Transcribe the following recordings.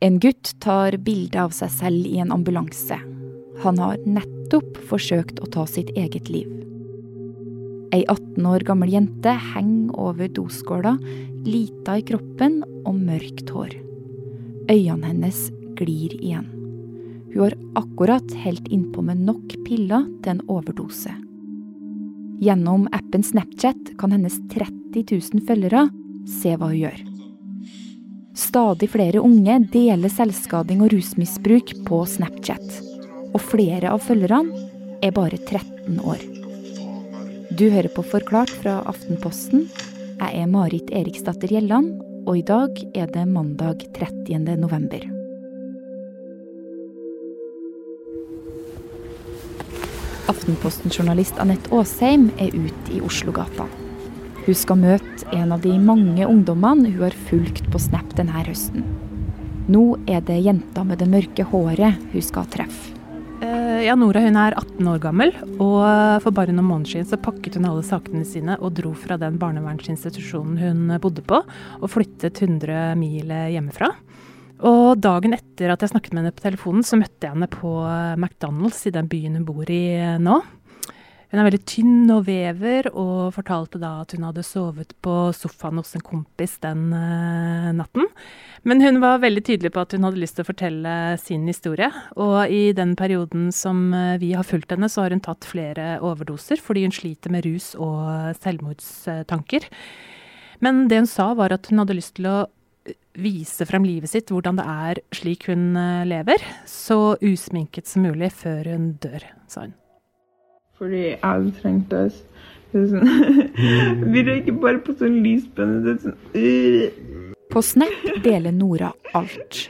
En gutt tar bilde av seg selv i en ambulanse. Han har nettopp forsøkt å ta sitt eget liv. Ei 18 år gammel jente henger over doskåla, lita i kroppen og mørkt hår. Øynene hennes glir igjen. Hun har akkurat helt innpå med nok piller til en overdose. Gjennom appen Snapchat kan hennes 30 000 følgere se hva hun gjør. Stadig flere unge deler selvskading og rusmisbruk på Snapchat. Og flere av følgerne er bare 13 år. Du hører på Forklart fra Aftenposten. Jeg er Marit Eriksdatter Gjelland, og i dag er det mandag 30. november. Aftenposten-journalist Anette Aasheim er ute i Oslogata. Hun skal møte en av de mange ungdommene hun har fulgt på Snap denne høsten. Nå er det jenta med det mørke håret hun skal treffe. Uh, ja, Nora hun er 18 år gammel, og for bare noen måneder siden så pakket hun alle sakene sine og dro fra den barnevernsinstitusjonen hun bodde på, og flyttet 100 mil hjemmefra. Og dagen etter at jeg snakket med henne på telefonen, så møtte jeg henne på McDonald's i den byen hun bor i nå. Hun er veldig tynn og vever, og fortalte da at hun hadde sovet på sofaen hos en kompis den uh, natten. Men hun var veldig tydelig på at hun hadde lyst til å fortelle sin historie. Og i den perioden som uh, vi har fulgt henne, så har hun tatt flere overdoser fordi hun sliter med rus og selvmordstanker. Men det hun sa, var at hun hadde lyst til å vise frem livet sitt, hvordan det er slik hun lever, så usminket som mulig før hun dør, sa hun. Fordi jeg trengte oss. Sånn, vi røyker bare på sånn lyspenne. Øh. På Snap deler Nora alt.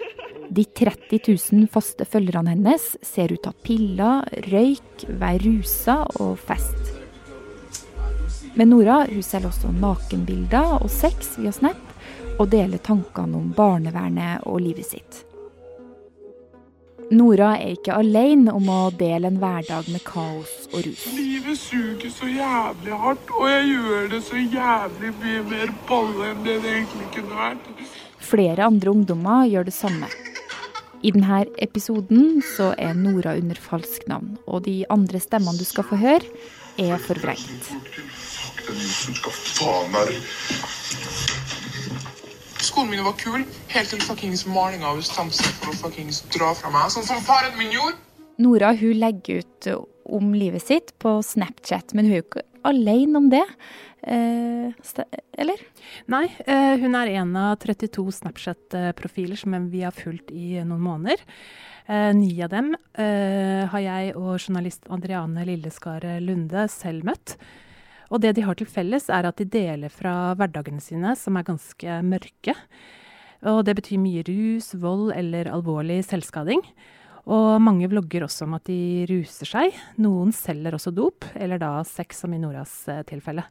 De 30 000 faste følgerne hennes ser ut av piller, røyk, være rusa og fest. Men Nora hun selger også nakenbilder og sex via Snap, og deler tankene om barnevernet og livet sitt. Nora er ikke alene om å dele en hverdag med kaos og rus. Livet suger så jævlig hardt, og jeg gjør det så jævlig mye mer balle enn det det egentlig kunne vært. Flere andre ungdommer gjør det samme. I denne episoden så er Nora under falsk navn, og de andre stemmene du skal få høre, er forvrengt. Skolen mine var kule helt til fuckings malinga bestemte seg for å fuckings dra fra meg, sånn som faren min gjorde. Nora hun legger ut om livet sitt på Snapchat, men hun er jo ikke alene om det. Eh, eller? Nei, eh, hun er en av 32 Snapchat-profiler som vi har fulgt i noen måneder. Eh, ni av dem eh, har jeg og journalist Adriane Lilleskare Lunde selv møtt. Og det de har til felles, er at de deler fra hverdagene sine, som er ganske mørke. Og det betyr mye rus, vold eller alvorlig selvskading. Og mange vlogger også om at de ruser seg. Noen selger også dop, eller da sex, som i Noras eh, tilfelle.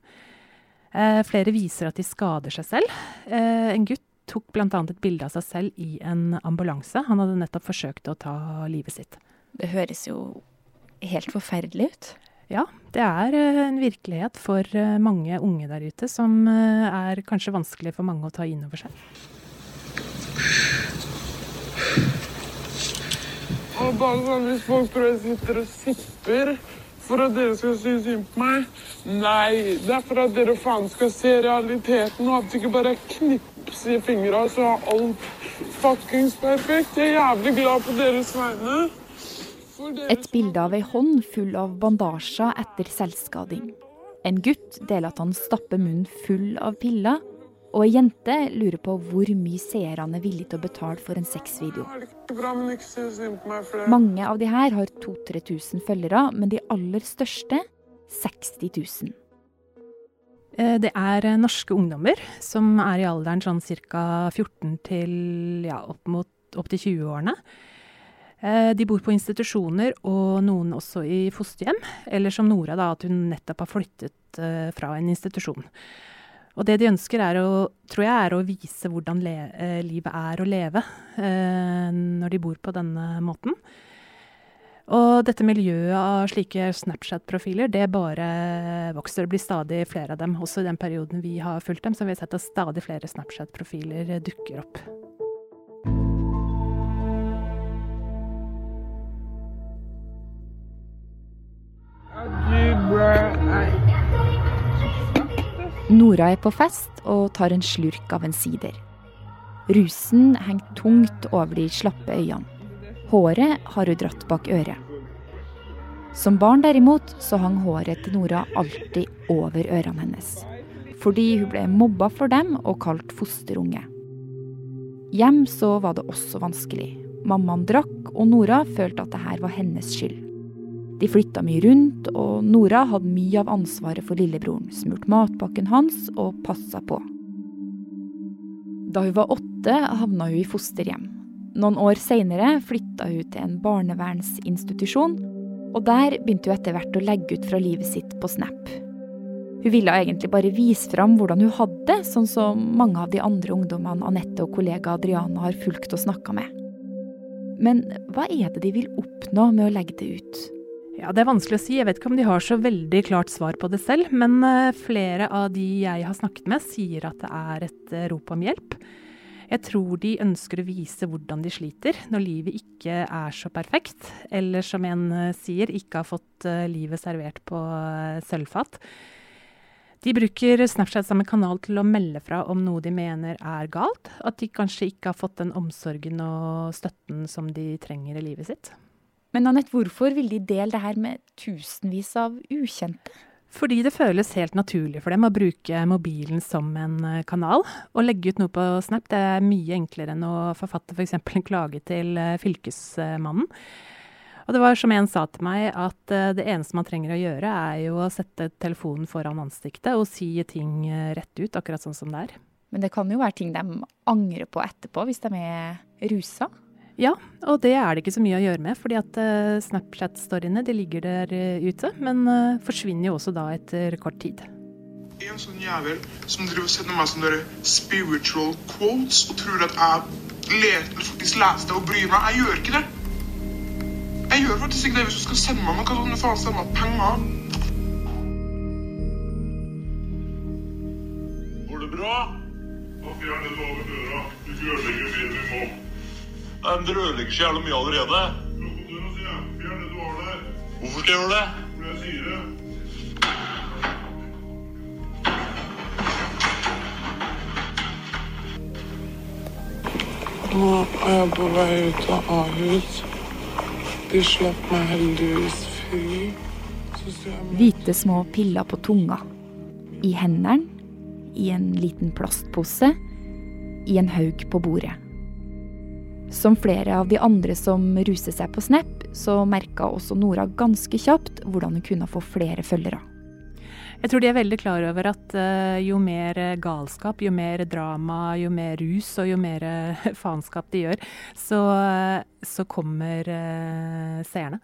Eh, flere viser at de skader seg selv. Eh, en gutt tok bl.a. et bilde av seg selv i en ambulanse. Han hadde nettopp forsøkt å ta livet sitt. Det høres jo helt forferdelig ut. Ja, det er eh, en virkelighet for eh, mange unge der ute som eh, er kanskje vanskelig for mange å ta inn over seg. Og bare sånn, Hvis folk tror jeg sitter og sipper for at dere skal synes synd på meg Nei, det er for at dere faen skal se realiteten, og at det ikke bare er knips i fingra, så er alt fuckings perfekt. Jeg er jævlig glad på deres vegne. Et bilde av ei hånd full av bandasjer etter selvskading. En gutt deler at han stapper munnen full av piller. Og ei jente lurer på hvor mye seerne er villige til å betale for en sexvideo. Mange av de her har 2000-3000 følgere, men de aller største 60 000. Eh, det er eh, norske ungdommer som er i alderen sånn ca. 14 til ja, opp, mot, opp til 20-årene. Eh, de bor på institusjoner, og noen også i fosterhjem. Eller som Nora, da, at hun nettopp har flyttet uh, fra en institusjon. Og det de ønsker, er å, tror jeg, er å vise hvordan le, uh, livet er å leve når de bor på denne måten. Og dette miljøet av slike Snapchat-profiler, det bare vokser. Det blir stadig flere av dem. Også i den perioden vi har fulgt dem, så vi har sett at stadig flere Snapchat-profiler dukker opp. Nora er på fest og tar en slurk av en sider. Rusen henger tungt over de slappe øynene. Håret har hun dratt bak øret. Som barn derimot så hang håret til Nora alltid over ørene hennes. Fordi hun ble mobba for dem og kalt fosterunge. Hjem så var det også vanskelig. Mammaen drakk, og Nora følte at det her var hennes skyld. De flytta mye rundt, og Nora hadde mye av ansvaret for lillebroren. Smurt matpakken hans og passa på. Da hun var åtte, havna hun i fosterhjem. Noen år seinere flytta hun til en barnevernsinstitusjon og der begynte hun etter hvert å legge ut fra livet sitt på Snap. Hun ville egentlig bare vise fram hvordan hun hadde det, sånn som mange av de andre ungdommene Anette og kollega Adriana har fulgt og snakka med. Men hva er det de vil oppnå med å legge det ut? Ja, Det er vanskelig å si. Jeg vet ikke om de har så veldig klart svar på det selv. Men eh, flere av de jeg har snakket med, sier at det er et eh, rop om hjelp. Jeg tror de ønsker å vise hvordan de sliter når livet ikke er så perfekt, eller som en uh, sier, ikke har fått livet servert på sølvfat. De bruker Snapchat som en kanal til å melde fra om noe de mener er galt, at de kanskje ikke har fått den omsorgen og støtten som de trenger i livet sitt. Men Anette, hvorfor vil de dele det her med tusenvis av ukjente? Fordi det føles helt naturlig for dem å bruke mobilen som en eh, kanal. Å legge ut noe på Snap det er mye enklere enn å forfatte f.eks. For en klage til eh, Fylkesmannen. Og det var som en sa til meg, at eh, det eneste man trenger å gjøre, er jo å sette telefonen foran ansiktet og si ting rett ut, akkurat sånn som det er. Men det kan jo være ting de angrer på etterpå, hvis de er rusa? Ja, og det er det ikke så mye å gjøre med, fordi at uh, Snapchat-storyene de ligger der uh, ute, men uh, forsvinner jo også da etter kort tid. En sånn jævel som driver og sender meg sånne spiritual quotes og tror at jeg leter, faktisk leser det og bryr meg. Jeg gjør ikke det. Jeg gjør faktisk ikke det hvis du skal sende meg noe. Sånn faen sende meg penger? Går det bra? Da fjern den over døra. Du ødelegger dere ødelegger så jævlig mye allerede. Hvorfor skal jeg gjøre det? Fordi jeg sier det. Nå er jeg på vei ut av Ahus. De slapp meg heldigvis fri. Hvite små piller på tunga. I hendene. I en liten plastpose. I en haug på bordet. Som flere av de andre som ruser seg på Snap, så merka også Nora ganske kjapt hvordan hun kunne få flere følgere. Jeg tror de er veldig klar over at uh, jo mer galskap, jo mer drama, jo mer rus og jo mer uh, faenskap de gjør, så, så kommer seerne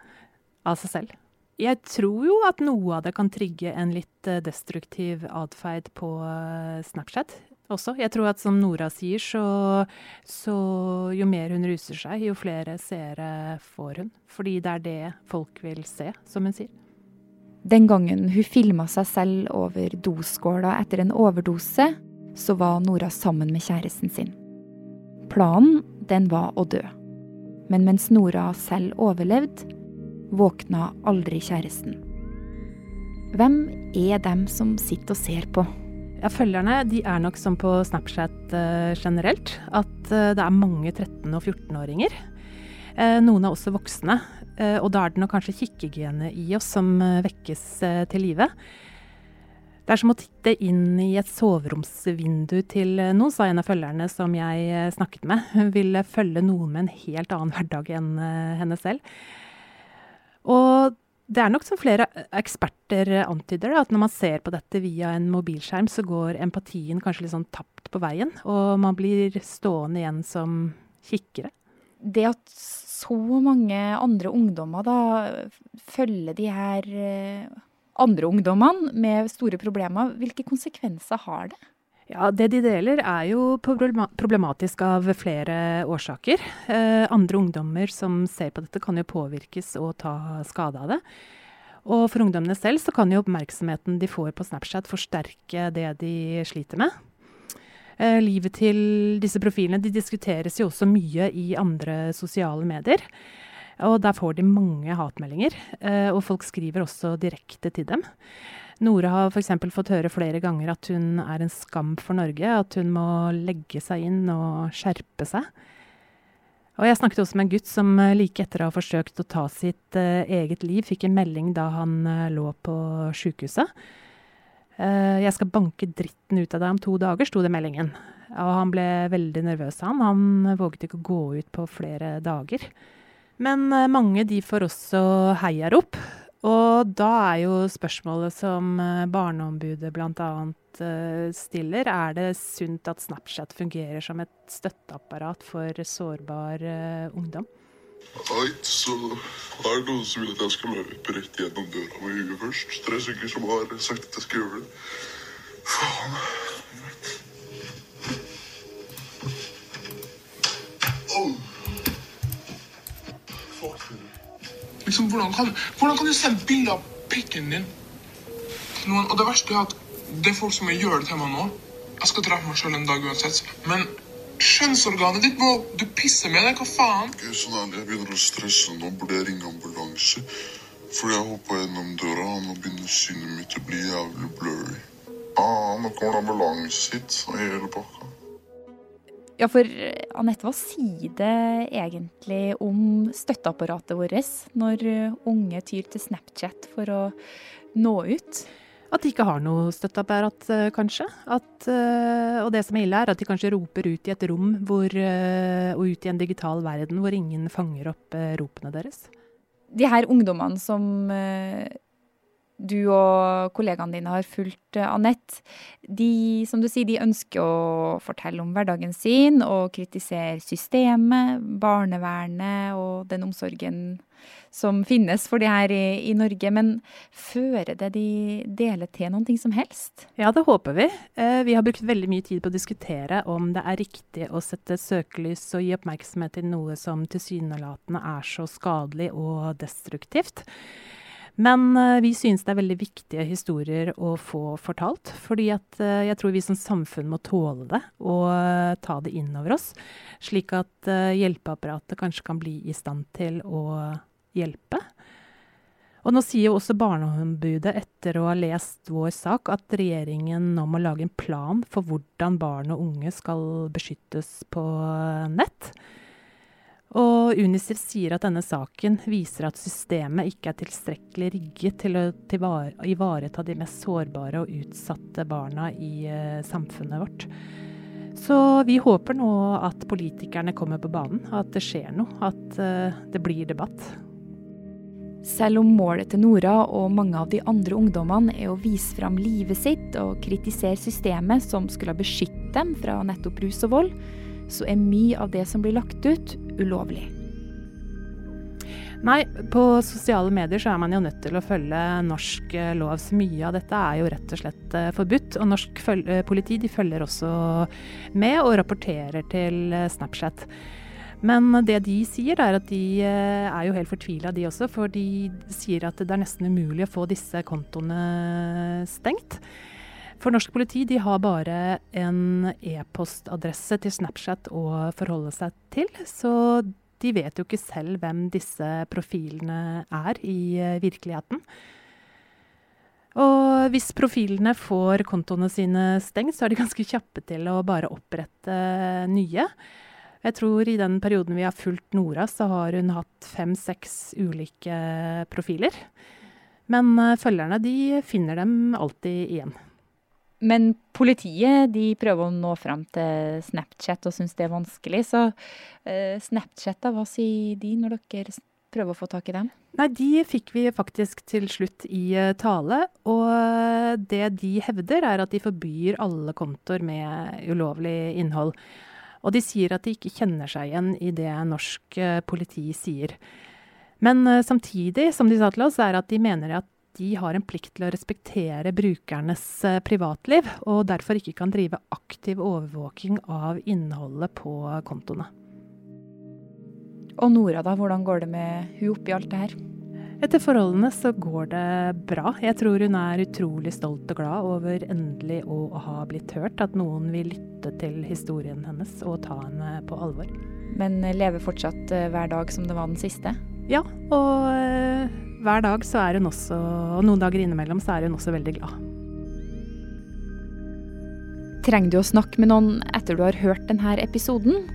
av seg selv. Jeg tror jo at noe av det kan trigge en litt destruktiv atferd på Snapchat også. Jeg tror at som Nora sier, så, så, jo mer hun ruser seg, jo flere seere får hun. Fordi det er det folk vil se, som hun sier. Den gangen hun filma seg selv over doskåla etter en overdose, så var Nora sammen med kjæresten sin. Planen, den var å dø. Men mens Nora selv overlevde, våkna aldri kjæresten. Hvem er dem som sitter og ser på? Ja, Følgerne de er nok som på Snapchat uh, generelt, at uh, det er mange 13- og 14-åringer. Uh, eh, noen er også voksne, og da er det nok kanskje kikkegenet i oss som vekkes til live. Det er som å titte inn i et soveromsvindu til noen, sa en av følgerne som jeg snakket med. Hun ville følge noen med en helt annen hverdag enn henne selv. Og det er nok som flere eksperter antyder, at når man ser på dette via en mobilskjerm, så går empatien kanskje litt sånn tapt på veien, og man blir stående igjen som kikkere. Det at så mange andre ungdommer da følger de her eh, andre ungdommene med store problemer, hvilke konsekvenser har det? Ja, Det de deler er jo problematisk av flere årsaker. Eh, andre ungdommer som ser på dette kan jo påvirkes og ta skade av det. Og for ungdommene selv så kan jo oppmerksomheten de får på Snapchat forsterke det de sliter med. Eh, livet til disse profilene de diskuteres jo også mye i andre sosiale medier. Og der får de mange hatmeldinger, eh, og folk skriver også direkte til dem. Nora har f.eks. fått høre flere ganger at hun er en skam for Norge, at hun må legge seg inn og skjerpe seg. Og jeg snakket også med en gutt som eh, like etter å ha forsøkt å ta sitt uh, eget liv, fikk en melding da han uh, lå på sjukehuset. Uh, 'Jeg skal banke dritten ut av deg om to dager', sto det i meldingen. Og han ble veldig nervøs, han. Han våget ikke å gå ut på flere dager. Men mange de får også heiarop. Og da er jo spørsmålet som eh, Barneombudet bl.a. Eh, stiller, er det sunt at Snapchat fungerer som et støtteapparat for sårbar uh, ungdom? Nei, så er det noen som vil at jeg skal løpe rett gjennom døra med huet først. Tre stykker som har sagt at jeg skal gjøre det. Faen. Liksom, hvordan, kan, hvordan kan du sende bilde av pikken din til noen? Og det verste er at det er folk som gjør det til meg nå. Jeg skal drepe meg sjøl en dag uansett. Men kjønnsorganet ditt, må du pisse med deg. Hva faen? Okay, sånn. Jeg begynner å stresse nå. Burde jeg ringe ambulanse? Fordi jeg hoppa gjennom døra, og nå begynner synet mitt å bli jævlig blurry. Ah, nå kommer det ambulanse hit og hele pakka. Ja, for eh, Anette, hva sier det egentlig om støtteapparatet vårt når eh, unge tyr til Snapchat for å nå ut? At de ikke har noe støtteapparat, eh, kanskje. At, og det som er ille, er at de kanskje roper ut i et rom hvor, og ut i en digital verden hvor ingen fanger opp ropene deres. De her ungdommene som du og kollegaene dine har fulgt, eh, Anette, de, som du sier, de ønsker å fortelle om hverdagen sin og kritisere systemet, barnevernet og den omsorgen som finnes for de her i, i Norge. Men fører det de deler til noe som helst? Ja, det håper vi. Eh, vi har brukt veldig mye tid på å diskutere om det er riktig å sette søkelys og gi oppmerksomhet til noe som tilsynelatende er så skadelig og destruktivt. Men uh, vi synes det er veldig viktige historier å få fortalt. Fordi at uh, jeg tror vi som samfunn må tåle det og uh, ta det inn over oss. Slik at hjelpeapparatet kanskje kan bli i stand til å hjelpe. Og nå sier jo også Barneombudet, etter å ha lest vår sak, at regjeringen nå må lage en plan for hvordan barn og unge skal beskyttes på nett. Og Unicef sier at denne saken viser at systemet ikke er tilstrekkelig rigget til å ivareta de mest sårbare og utsatte barna i uh, samfunnet vårt. Så vi håper nå at politikerne kommer på banen, at det skjer noe, at uh, det blir debatt. Selv om målet til Nora og mange av de andre ungdommene er å vise fram livet sitt og kritisere systemet som skulle beskytte dem fra nettopp rus og vold, så er mye av det som blir lagt ut, ulovlig. Nei, på sosiale medier så er man jo nødt til å følge norsk eh, lov. Så mye av dette er jo rett og slett eh, forbudt. Og norsk eh, politi de følger også med og rapporterer til Snapchat. Men det de sier, er at de er jo helt fortvila, de også. For de sier at det er nesten umulig å få disse kontoene stengt. For norsk politi de har bare en e-postadresse til Snapchat å forholde seg til. Så de vet jo ikke selv hvem disse profilene er i eh, virkeligheten. Og hvis profilene får kontoene sine stengt, så er de ganske kjappe til å bare opprette nye. Jeg tror i den perioden vi har fulgt Nora, så har hun hatt fem-seks ulike profiler. Men eh, følgerne de finner dem alltid igjen. Men politiet de prøver å nå fram til Snapchat og syns det er vanskelig. Så eh, Snapchat, da, hva sier de når dere prøver å få tak i dem? Nei, De fikk vi faktisk til slutt i uh, tale. Og det de hevder, er at de forbyr alle kontoer med ulovlig innhold. Og de sier at de ikke kjenner seg igjen i det norsk uh, politi sier. Men samtidig, som de sa til oss, er at de mener at de har en plikt til å respektere brukernes eh, privatliv, og derfor ikke kan drive aktiv overvåking av innholdet på kontoene. Og Nora, da, hvordan går det med hun oppi alt det her? Etter forholdene så går det bra. Jeg tror hun er utrolig stolt og glad over endelig å ha blitt hørt. At noen vil lytte til historien hennes og ta henne på alvor. Men lever fortsatt eh, hver dag som det var den siste? Ja, og eh, hver dag så er hun også, og noen dager innimellom, så er hun også veldig glad. Trenger du å snakke med noen etter du har hørt denne episoden?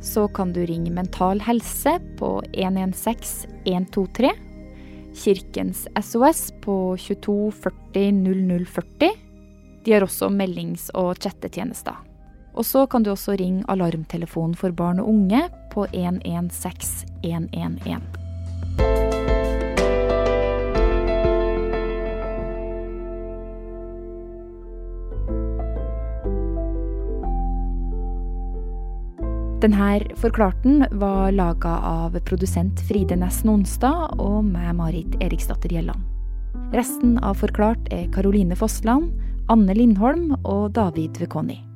Så kan du ringe Mental Helse på 116 123, Kirkens SOS på 22 40 0040. De har også meldings- og chattetjenester. Og så kan du også ringe Alarmtelefonen for barn og unge på 116 111. Denne forklarten var laga av produsent Fride Næss Onsdag og meg, Marit Eriksdatter Gjelland. Resten av Forklart er Karoline Fossland, Anne Lindholm og David Vekoni.